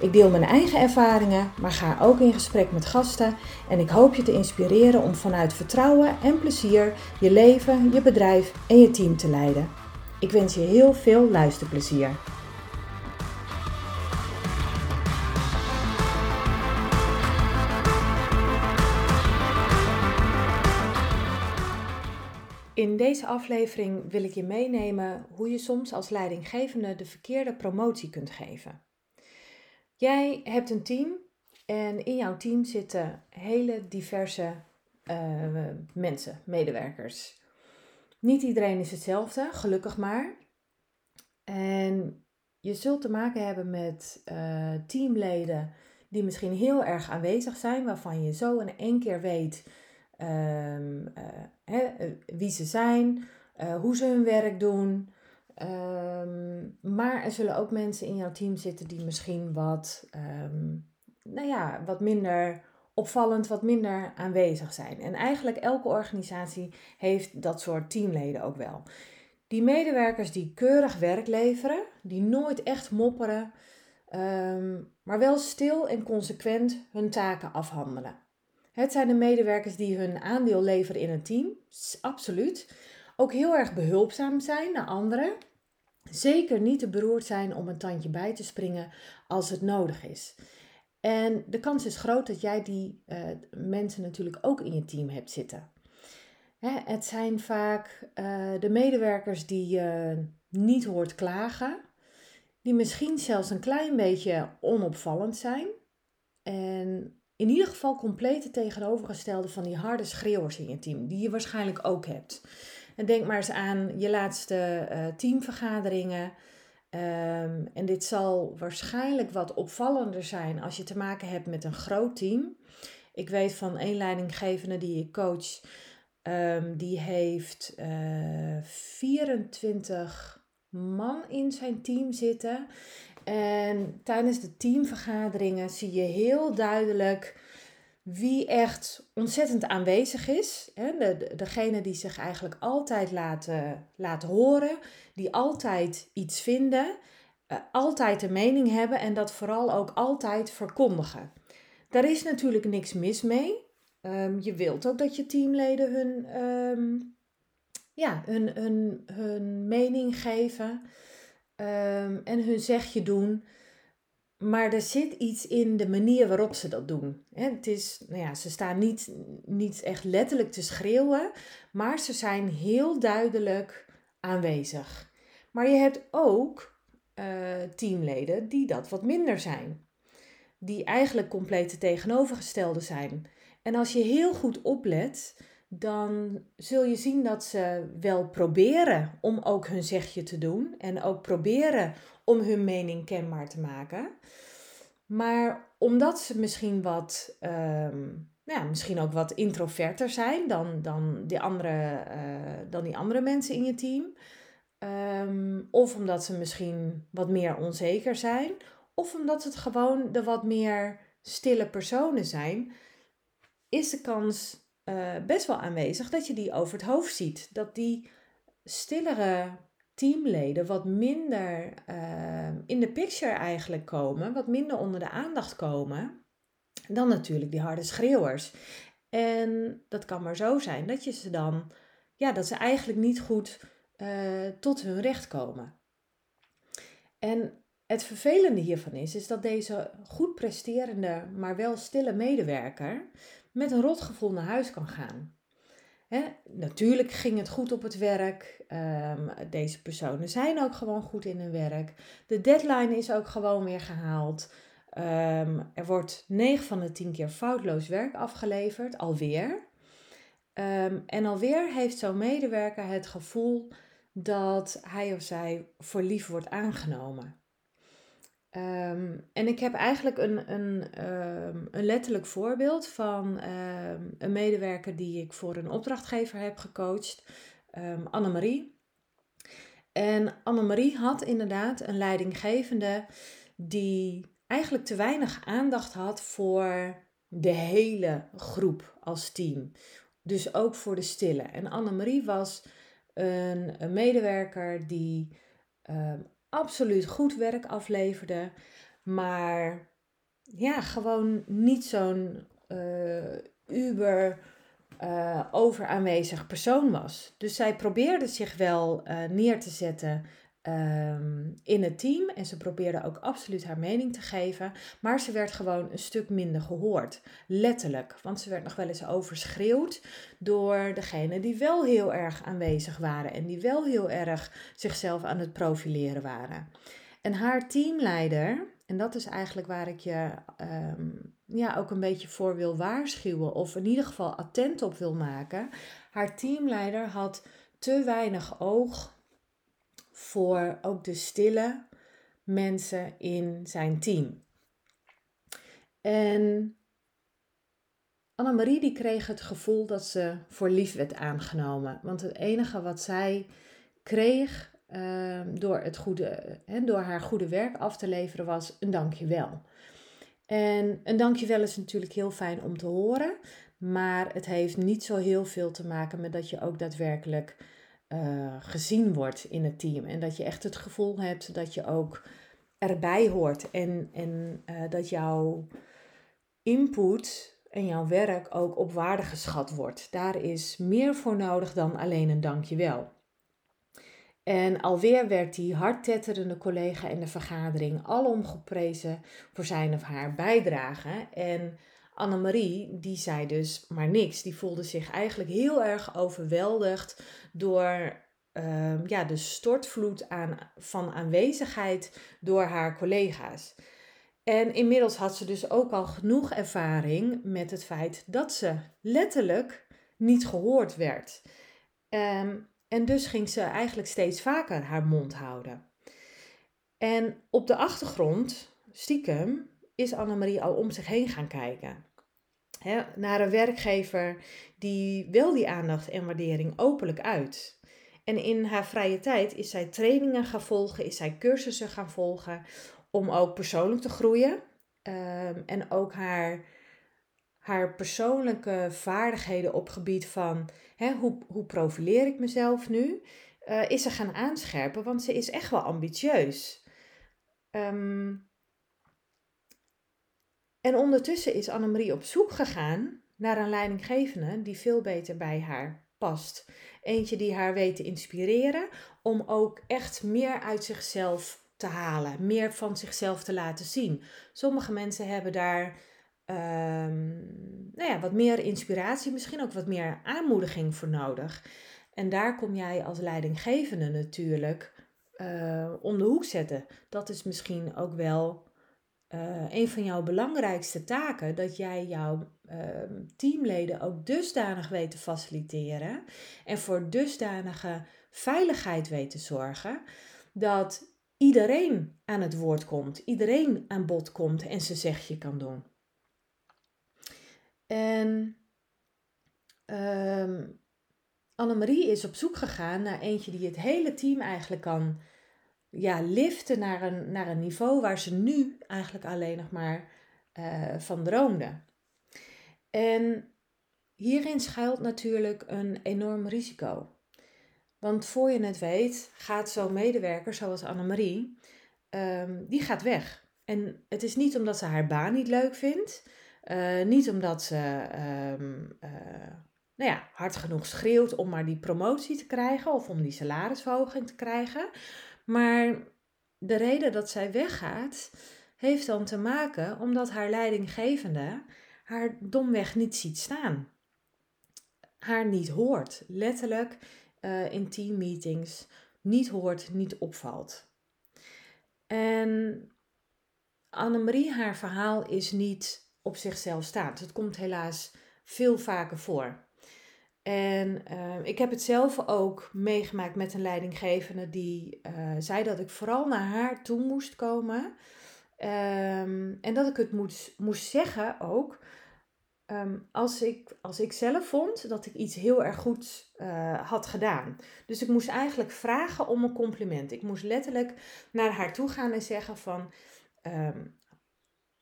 Ik deel mijn eigen ervaringen, maar ga ook in gesprek met gasten en ik hoop je te inspireren om vanuit vertrouwen en plezier je leven, je bedrijf en je team te leiden. Ik wens je heel veel luisterplezier. In deze aflevering wil ik je meenemen hoe je soms als leidinggevende de verkeerde promotie kunt geven. Jij hebt een team en in jouw team zitten hele diverse uh, mensen, medewerkers. Niet iedereen is hetzelfde, gelukkig maar. En je zult te maken hebben met uh, teamleden die misschien heel erg aanwezig zijn, waarvan je zo in één keer weet uh, hè, wie ze zijn, hoe ze hun werk doen. Um, maar er zullen ook mensen in jouw team zitten die misschien wat, um, nou ja, wat minder opvallend, wat minder aanwezig zijn. En eigenlijk elke organisatie heeft dat soort teamleden ook wel. Die medewerkers die keurig werk leveren, die nooit echt mopperen, um, maar wel stil en consequent hun taken afhandelen. Het zijn de medewerkers die hun aandeel leveren in een team, absoluut ook heel erg behulpzaam zijn naar anderen. Zeker niet te beroerd zijn om een tandje bij te springen als het nodig is. En de kans is groot dat jij die uh, mensen natuurlijk ook in je team hebt zitten. Hè, het zijn vaak uh, de medewerkers die je niet hoort klagen, die misschien zelfs een klein beetje onopvallend zijn. En in ieder geval compleet het tegenovergestelde van die harde schreeuwers in je team, die je waarschijnlijk ook hebt. En denk maar eens aan je laatste uh, teamvergaderingen. Um, en dit zal waarschijnlijk wat opvallender zijn als je te maken hebt met een groot team. Ik weet van één leidinggevende die ik coach, um, die heeft uh, eh, 24 man in zijn team zitten. En tijdens de teamvergaderingen zie je heel duidelijk wie echt ontzettend aanwezig is. Hè? De, degene die zich eigenlijk altijd laten, laten horen, die altijd iets vinden, uh, altijd een mening hebben en dat vooral ook altijd verkondigen. Daar is natuurlijk niks mis mee. Um, je wilt ook dat je teamleden hun, um, ja, hun, hun, hun mening geven um, en hun zegje doen. Maar er zit iets in de manier waarop ze dat doen. Het is, nou ja, ze staan niet, niet echt letterlijk te schreeuwen, maar ze zijn heel duidelijk aanwezig. Maar je hebt ook uh, teamleden die dat wat minder zijn. Die eigenlijk compleet tegenovergestelde zijn. En als je heel goed oplet, dan zul je zien dat ze wel proberen om ook hun zegje te doen. En ook proberen om hun mening kenbaar te maken. Maar omdat ze misschien wat, um, ja, misschien ook wat introverter zijn dan, dan, die, andere, uh, dan die andere mensen in je team. Um, of omdat ze misschien wat meer onzeker zijn. Of omdat het gewoon de wat meer stille personen zijn. Is de kans uh, best wel aanwezig dat je die over het hoofd ziet. Dat die stillere teamleden wat minder uh, in de picture eigenlijk komen, wat minder onder de aandacht komen, dan natuurlijk die harde schreeuwers. En dat kan maar zo zijn dat je ze dan, ja, dat ze eigenlijk niet goed uh, tot hun recht komen. En het vervelende hiervan is, is dat deze goed presterende, maar wel stille medewerker met een rotgevoel naar huis kan gaan. Natuurlijk ging het goed op het werk. Um, deze personen zijn ook gewoon goed in hun werk. De deadline is ook gewoon weer gehaald. Um, er wordt 9 van de 10 keer foutloos werk afgeleverd, alweer. Um, en alweer heeft zo'n medewerker het gevoel dat hij of zij voor lief wordt aangenomen. Ehm, en ik heb eigenlijk een, een, ehm, een letterlijk voorbeeld van ehm, een medewerker die ik voor een opdrachtgever heb gecoacht, um, Annemarie. En Annemarie had inderdaad een leidinggevende die eigenlijk te weinig aandacht had voor de hele groep als team. Dus ook voor de stille. En Annemarie was een, een medewerker die absoluut goed werk afleverde, maar ja, gewoon niet zo'n uh, uber uh, overaanwezig persoon was. Dus zij probeerde zich wel uh, neer te zetten Ehm, in het team en ze probeerde ook absoluut haar mening te geven, maar ze werd gewoon een stuk minder gehoord. Letterlijk, want ze werd nog wel eens overschreeuwd door degene die wel heel erg aanwezig waren en die wel heel erg zichzelf aan het profileren waren. En haar teamleider, en dat is eigenlijk waar ik je ehm, ja, ook een beetje voor wil waarschuwen, of in ieder geval attent op wil maken. Haar teamleider had te weinig oog voor ook de stille mensen in zijn team. En Annemarie die kreeg het gevoel dat ze voor lief werd aangenomen. Want het enige wat zij kreeg uh, door, het goede, hè, door haar goede werk af te leveren was een dankjewel. En een dankjewel is natuurlijk heel fijn om te horen. Maar het heeft niet zo heel veel te maken met dat je ook daadwerkelijk uh, gezien wordt in het team. En dat je echt het gevoel hebt dat je ook erbij hoort. En, en uh, dat jouw input en jouw werk ook op waarde geschat wordt. Daar is meer voor nodig dan alleen een dankjewel. En alweer werd die hardtetterende collega in de vergadering alom geprezen voor zijn of haar bijdrage. En Annemarie, die zei dus maar niks. Die voelde zich eigenlijk heel erg overweldigd door uh, ja, de stortvloed aan, van aanwezigheid door haar collega's. En inmiddels had ze dus ook al genoeg ervaring met het feit dat ze letterlijk niet gehoord werd. Um, en dus ging ze eigenlijk steeds vaker haar mond houden. En op de achtergrond, stiekem, is Annemarie al om zich heen gaan kijken. Naar een werkgever die wel die aandacht en waardering openlijk uit. En in haar vrije tijd is zij trainingen gaan volgen, is zij cursussen gaan volgen om ook persoonlijk te groeien. Um, en ook haar, haar persoonlijke vaardigheden op gebied van hoe, hoe profileer ik mezelf nu, uh, is ze gaan aanscherpen, want ze is echt wel ambitieus. Um, en ondertussen is Annemarie op zoek gegaan naar een leidinggevende die veel beter bij haar past. Eentje die haar weet te inspireren om ook echt meer uit zichzelf te halen, meer van zichzelf te laten zien. Sommige mensen hebben daar um, nou ja, wat meer inspiratie, misschien ook wat meer aanmoediging voor nodig. En daar kom jij als leidinggevende natuurlijk uh, om de hoek zetten. Dat is misschien ook wel uh, een van jouw belangrijkste taken, dat jij jouw uh, teamleden ook dusdanig weet te faciliteren en voor dusdanige veiligheid weet te zorgen, dat iedereen aan het woord komt, iedereen aan bod komt en zijn zegje kan doen. En um, Annemarie is op zoek gegaan naar eentje die het hele team eigenlijk kan ja, liften naar een, naar een niveau waar ze nu eigenlijk alleen nog maar uh, van droomde. En hierin schuilt natuurlijk een enorm risico. Want voor je het weet, gaat zo'n medewerker zoals Annemarie, um, die gaat weg. En het is niet omdat ze haar baan niet leuk vindt, uh, niet omdat ze um, uh, nou ja, hard genoeg schreeuwt om maar die promotie te krijgen of om die salarisverhoging te krijgen. Maar de reden dat zij weggaat, heeft dan te maken omdat haar leidinggevende haar domweg niet ziet staan. Haar niet hoort, letterlijk uh, in teammeetings niet hoort, niet opvalt. En Annemarie, haar verhaal is niet op zichzelf staand. Het komt helaas veel vaker voor. En uh, ik heb het zelf ook meegemaakt met een leidinggevende die uh, zei dat ik vooral naar haar toe moest komen Ehm, en dat ik het moest, moest zeggen ook. Ehm, als, ik, als ik zelf vond dat ik iets heel erg goed uh, had gedaan. Dus ik moest eigenlijk vragen om een compliment. Ik moest letterlijk naar haar toe gaan en zeggen van...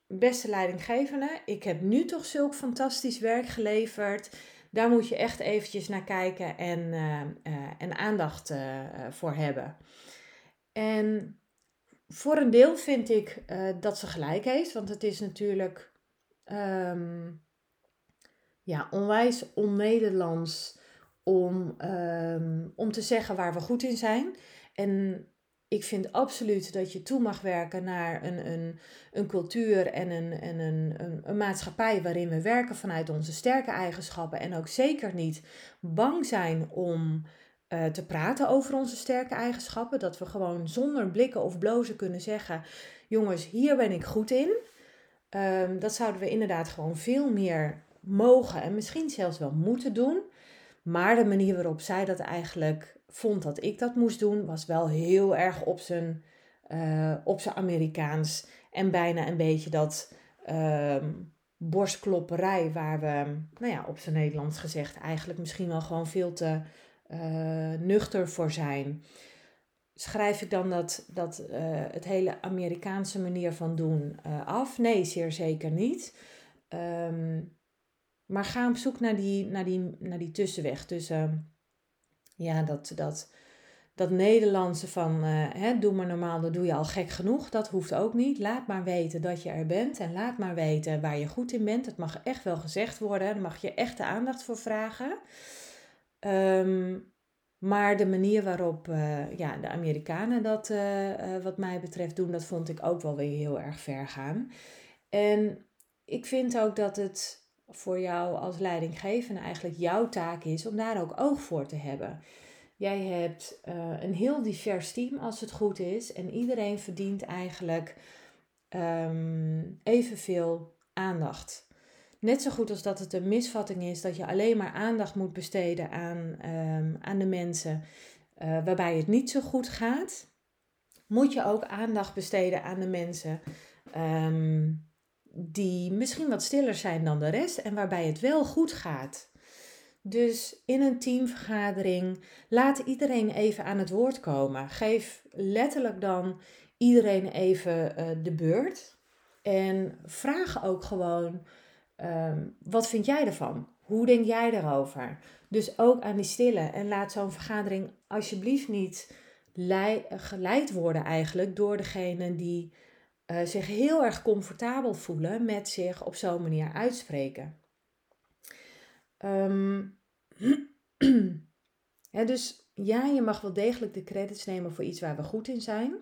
Beste leidinggevende, ik heb nu toch zulk fantastisch werk geleverd. Daar moet je echt eventjes naar kijken en, uh, uh, en aandacht voor hebben. En voor een deel vind ik dat ze gelijk heeft, want het is natuurlijk... Um, ja, onwijs on-Nederlands om, um, om te zeggen waar we goed in zijn. En ik vind absoluut dat je toe mag werken naar een, een, een cultuur en, een, en een, een, een maatschappij waarin we werken vanuit onze sterke eigenschappen. En ook zeker niet bang zijn om uh, te praten over onze sterke eigenschappen. Dat we gewoon zonder blikken of blozen kunnen zeggen: jongens, hier ben ik goed in. Um, dat zouden we inderdaad gewoon veel meer mogen en misschien zelfs wel moeten doen. Maar de manier waarop zij dat eigenlijk vond dat ik dat moest doen, was wel heel erg op zijn, uh, op zijn Amerikaans. En bijna een beetje dat uh, borstklopperij, waar we, nou ja, op zijn Nederlands gezegd, eigenlijk misschien wel gewoon veel te uh, nuchter voor zijn. Schrijf ik dan dat, dat uh, het hele Amerikaanse manier van doen af? Nee, zeer zeker niet. Um, maar ga op zoek naar die, naar die, naar die tussenweg tussen ja, dat, dat, dat Nederlandse van uh, hè, doe maar normaal, dat doe je al gek genoeg. Dat hoeft ook niet. Laat maar weten dat je er bent en laat maar weten waar je goed in bent. Het mag echt wel gezegd worden, daar mag je echt de aandacht voor vragen. Um, maar de manier waarop uh, ja, de Amerikanen dat, uh, wat mij betreft, doen, dat vond ik ook wel weer heel erg ver gaan. En ik vind ook dat het voor jou als leidinggevende eigenlijk jouw taak is om daar ook oog voor te hebben. Jij hebt uh, een heel divers team als het goed is en iedereen verdient eigenlijk um, evenveel aandacht. Net zo goed als dat het een misvatting is dat je alleen maar aandacht moet besteden aan, um, aan de mensen uh, waarbij het niet zo goed gaat, moet je ook aandacht besteden aan de mensen um, die misschien wat stiller zijn dan de rest en waarbij het wel goed gaat. Dus in een teamvergadering laat iedereen even aan het woord komen. Geef letterlijk dan iedereen even uh, de beurt. En vraag ook gewoon: um, wat vind jij ervan? Hoe denk jij erover? Dus ook aan die stille. En laat zo'n vergadering alsjeblieft niet geleid worden eigenlijk door degene die uh, zich heel erg comfortabel voelen met zich op zo'n manier uitspreken. Um, dus ja, je mag wel degelijk de credits nemen voor iets waar we goed in zijn.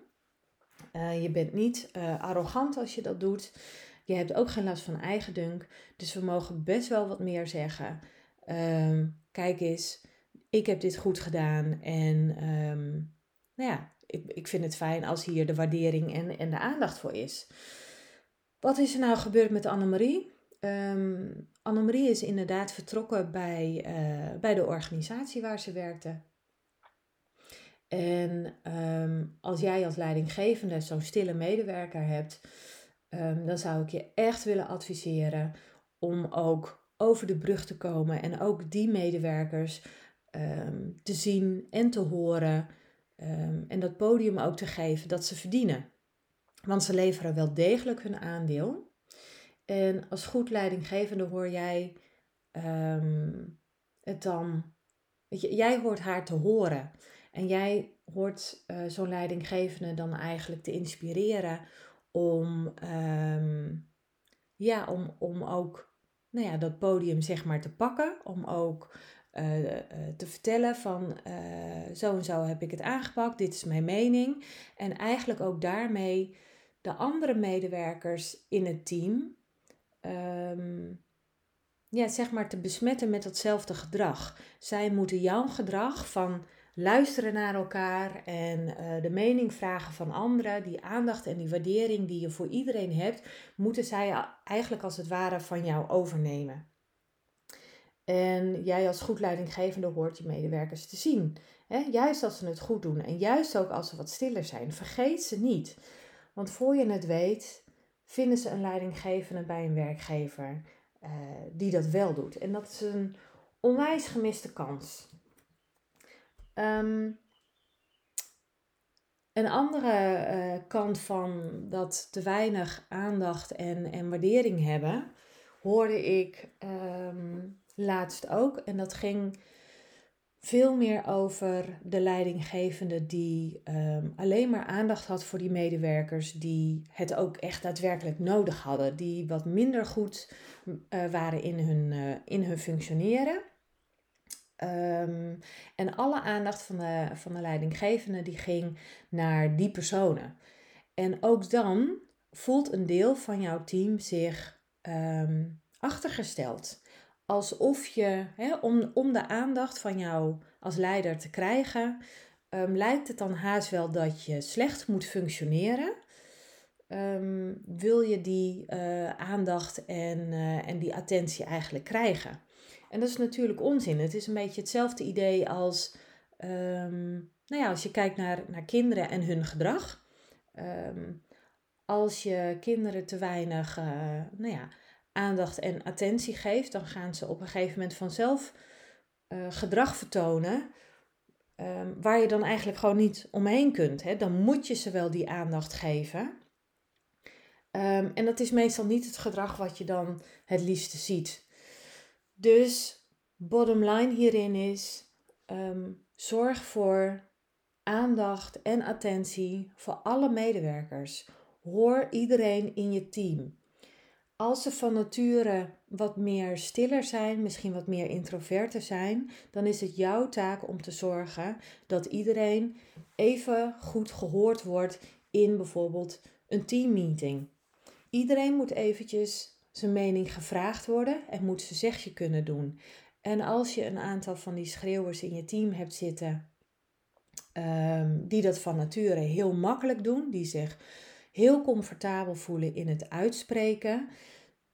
Uh, je bent niet uh, arrogant als je dat doet. Je hebt ook geen last van eigendunk. Dus we mogen best wel wat meer zeggen. Um, kijk eens, ik heb dit goed gedaan. En um, nou ja, ik, ik vind het fijn als hier de waardering en, en de aandacht voor is. Wat is er nou gebeurd met Annemarie? Um, Annemarie is inderdaad vertrokken bij, uh, bij de organisatie waar ze werkte. En um, als jij als leidinggevende zo'n stille medewerker hebt, um, dan zou ik je echt willen adviseren om ook over de brug te komen en ook die medewerkers te zien en te horen Um, en dat podium ook te geven dat ze verdienen. Want ze leveren wel degelijk hun aandeel. En als goed leidinggevende hoor jij um, het dan. Weet je, jij hoort haar te horen. En jij hoort uh, zo'n leidinggevende dan eigenlijk te inspireren om, um, ja, om, om ook nou ja, dat podium zeg maar te pakken. Om ook te vertellen van uh, zo en zo heb ik het aangepakt, dit is mijn mening. En eigenlijk ook daarmee de andere medewerkers in het team um, ja, zeg maar te besmetten met datzelfde gedrag. Zij moeten jouw gedrag van luisteren naar elkaar en de mening vragen van anderen, die aandacht en die waardering die je voor iedereen hebt, moeten zij eigenlijk als het ware van jou overnemen. En jij als goed leidinggevende hoort je medewerkers te zien. Juist als ze het goed doen en juist ook als ze wat stiller zijn. Vergeet ze niet. Want voor je het weet, vinden ze een leidinggevende bij een werkgever uh, die dat wel doet. En dat is een onwijs gemiste kans. Um, een andere uh, kant van dat te weinig aandacht en, en waardering hebben, hoorde ik um, laatst ook. En dat ging veel meer over de leidinggevende die um, alleen maar aandacht had voor die medewerkers die het ook echt daadwerkelijk nodig hadden, die wat minder goed uh, waren in hun, uh, in hun functioneren. Um, en alle aandacht van de, van de leidinggevende die ging naar die personen. En ook dan voelt een deel van jouw team zich um, achtergesteld alsof je, hè, om, om de aandacht van jou als leider te krijgen, um, lijkt het dan haast wel dat je slecht moet functioneren. Um, wil je die uh, aandacht en, uh, en die attentie eigenlijk krijgen? En dat is natuurlijk onzin. Het is een beetje hetzelfde idee als, um, nou ja, als je kijkt naar, naar kinderen en hun gedrag. als je kinderen te weinig, uh, nou ja, aandacht en attentie geeft, dan gaan ze op een gegeven moment vanzelf uh, gedrag vertonen. Um, waar je dan eigenlijk gewoon niet omheen kunt. Hè? Dan moet je ze wel die aandacht geven. Um, en dat is meestal niet het gedrag wat je dan het liefste ziet. Dus bottom line hierin is: um, zorg voor aandacht en attentie voor alle medewerkers. Hoor iedereen in je team. Als ze van nature wat meer stiller zijn, misschien wat meer introverter zijn, dan is het jouw taak om te zorgen dat iedereen even goed gehoord wordt in bijvoorbeeld een teammeeting. Iedereen moet eventjes zijn mening gevraagd worden en moet zijn zegje kunnen doen. En als je een aantal van die schreeuwers in je team hebt zitten, um, die dat van nature heel makkelijk doen, die zich heel comfortabel voelen in het uitspreken,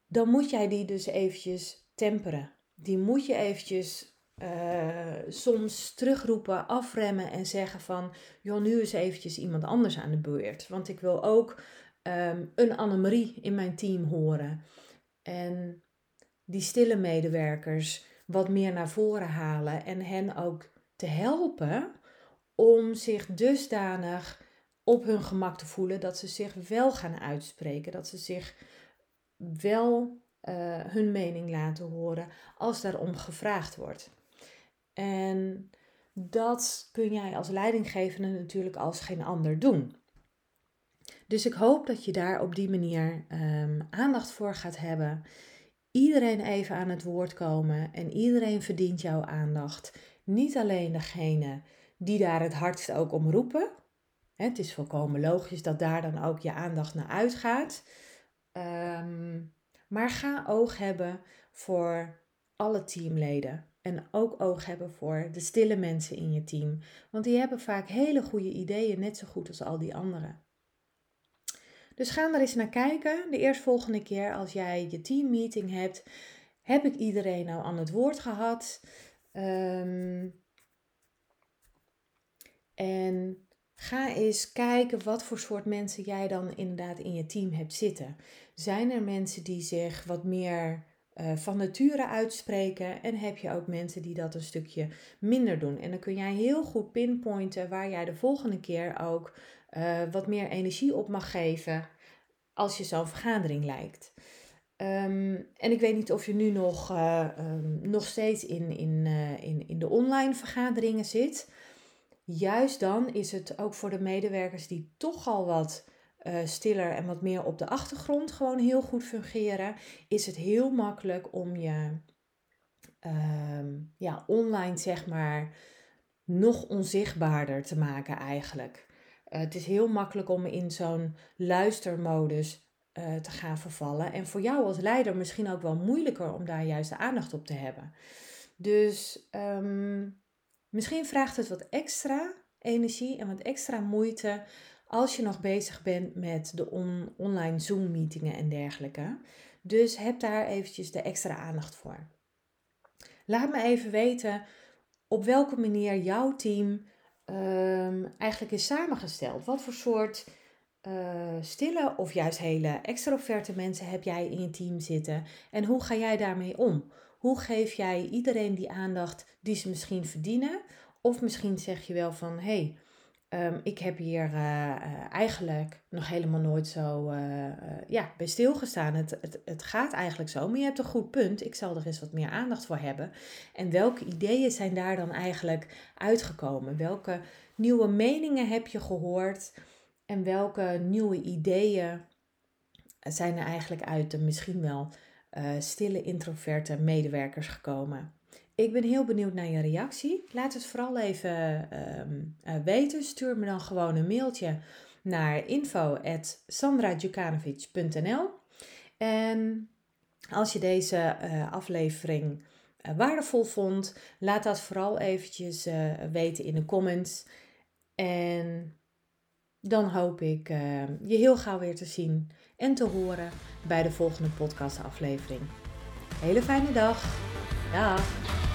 dan moet jij die dus eventjes temperen. Die moet je eventjes uh, soms terugroepen, afremmen en zeggen van, joh, nu is eventjes iemand anders aan de beurt. Want ik wil ook um, een Annemarie in mijn team horen. En die stille medewerkers wat meer naar voren halen en hen ook te helpen om zich dusdanig op hun gemak te voelen dat ze zich wel gaan uitspreken, dat ze zich wel uh, hun mening laten horen als daarom gevraagd wordt. En dat kun jij als leidinggevende natuurlijk als geen ander doen. Dus ik hoop dat je daar op die manier um, aandacht voor gaat hebben. Iedereen even aan het woord komen en iedereen verdient jouw aandacht. Niet alleen degene die daar het hardst ook om roepen. Het is volkomen logisch dat daar dan ook je aandacht naar uitgaat. Um, maar ga oog hebben voor alle teamleden. En ook oog hebben voor de stille mensen in je team. Want die hebben vaak hele goede ideeën, net zo goed als al die anderen. Dus ga er eens naar kijken. De eerstvolgende keer als jij je teammeeting hebt, heb ik iedereen nou aan het woord gehad? Um, en Ga eens kijken wat voor soort mensen jij dan inderdaad in je team hebt zitten. Zijn er mensen die zich wat meer uh, van nature uitspreken en heb je ook mensen die dat een stukje minder doen? En dan kun jij heel goed pinpointen waar jij de volgende keer ook uh, wat meer energie op mag geven als je zo'n vergadering lijkt. Um, en ik weet niet of je nu nog, uh, um, nog steeds in, in, in, in de online vergaderingen zit juist dan is het ook voor de medewerkers die toch al wat uh, stiller en wat meer op de achtergrond gewoon heel goed fungeren, is het heel makkelijk om je uh, ja, online zeg maar nog onzichtbaarder te maken eigenlijk. Uh, het is heel makkelijk om in zo'n luistermodus uh, te gaan vervallen. En voor jou als leider misschien ook wel moeilijker om daar juist de aandacht op te hebben. Dus um, Misschien vraagt het wat extra energie en wat extra moeite als je nog bezig bent met de online Zoom-meetingen en dergelijke. Dus heb daar eventjes de extra aandacht voor. Laat me even weten op welke manier jouw team um, eigenlijk is samengesteld. Wat voor soort stille of juist hele extroverte mensen heb jij in je team zitten? En hoe ga jij daarmee om? Hoe geef jij iedereen die aandacht die ze misschien verdienen? Of misschien zeg je wel van hé, hey, ehm, ik heb hier uh, eigenlijk nog helemaal nooit zo uh, ja, bij stilgestaan. Het, het, het gaat eigenlijk zo, maar je hebt een goed punt. Ik zal er eens wat meer aandacht voor hebben. En welke ideeën zijn daar dan eigenlijk uitgekomen? Welke nieuwe meningen heb je gehoord? En welke nieuwe ideeën zijn er eigenlijk uit de misschien wel stille introverte medewerkers gekomen? Ik ben heel benieuwd naar je reactie. Laat het vooral even ehm, eh, weten. Stuur me dan gewoon een mailtje naar info.sandradjukanovic.nl En als je deze uh, aflevering waardevol vond, laat dat vooral eventjes weten in de comments. En dan hoop ik je heel gauw weer te zien en te horen bij de volgende podcastaflevering. Hele fijne dag. Dag.